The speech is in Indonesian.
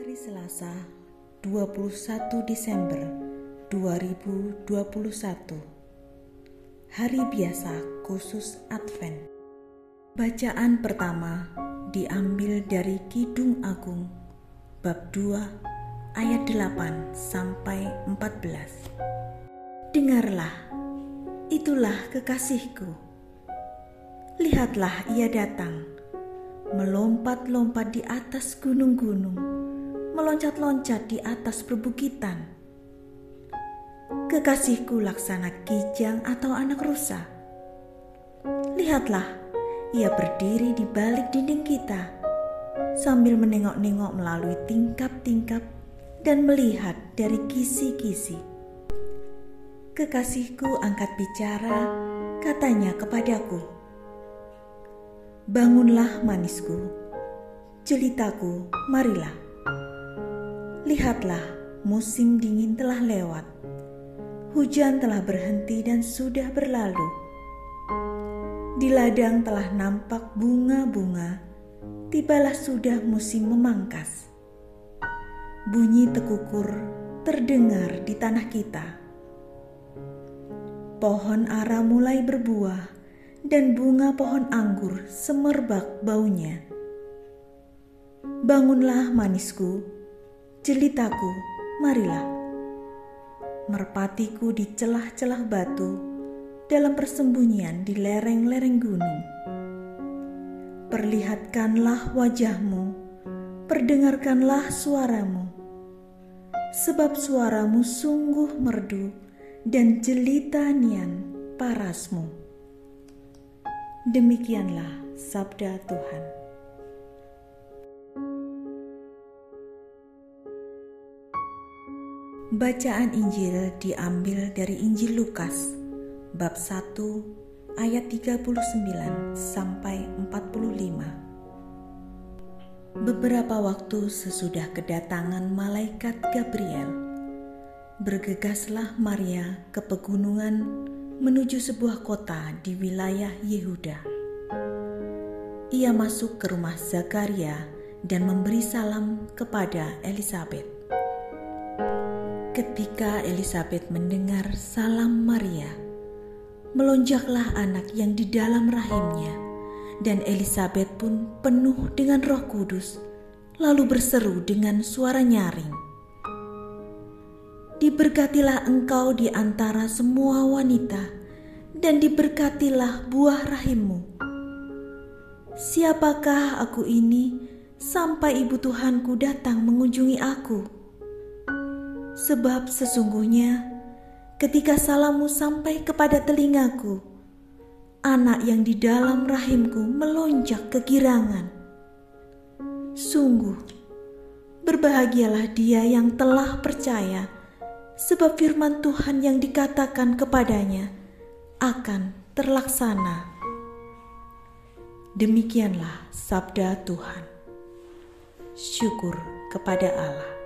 Hari Selasa, 21 Desember 2021. Hari biasa khusus Advent. Bacaan pertama diambil dari Kidung Agung bab 2 ayat 8 sampai 14. Dengarlah, itulah kekasihku. Lihatlah ia datang, melompat-lompat di atas gunung-gunung, meloncat-loncat di atas perbukitan. Kekasihku laksana kijang atau anak rusa. Lihatlah, ia berdiri di balik dinding kita, sambil menengok-nengok melalui tingkap-tingkap dan melihat dari kisi-kisi. Kekasihku angkat bicara, katanya kepadaku, Bangunlah manisku, jelitaku, marilah. Lihatlah, musim dingin telah lewat. Hujan telah berhenti dan sudah berlalu. Di ladang telah nampak bunga-bunga, tibalah sudah musim memangkas. Bunyi tekukur terdengar di tanah kita. Pohon ara mulai berbuah dan bunga pohon anggur semerbak baunya. Bangunlah manisku, jelitaku, marilah. Merpatiku di celah-celah batu, dalam persembunyian di lereng-lereng gunung. Perlihatkanlah wajahmu, perdengarkanlah suaramu, sebab suaramu sungguh merdu dan jelita nian parasmu. Demikianlah sabda Tuhan. Bacaan Injil diambil dari Injil Lukas bab 1 ayat 39 sampai 45. Beberapa waktu sesudah kedatangan malaikat Gabriel, bergegaslah Maria ke pegunungan menuju sebuah kota di wilayah Yehuda. Ia masuk ke rumah Zakaria dan memberi salam kepada Elizabeth. Ketika Elizabeth mendengar salam Maria, melonjaklah anak yang di dalam rahimnya, dan Elizabeth pun penuh dengan Roh Kudus, lalu berseru dengan suara nyaring diberkatilah engkau di antara semua wanita, dan diberkatilah buah rahimmu. Siapakah aku ini sampai ibu Tuhanku datang mengunjungi aku? Sebab sesungguhnya ketika salammu sampai kepada telingaku, anak yang di dalam rahimku melonjak kegirangan. Sungguh, berbahagialah dia yang telah percaya sebab firman Tuhan yang dikatakan kepadanya akan terlaksana. Demikianlah sabda Tuhan. Syukur kepada Allah.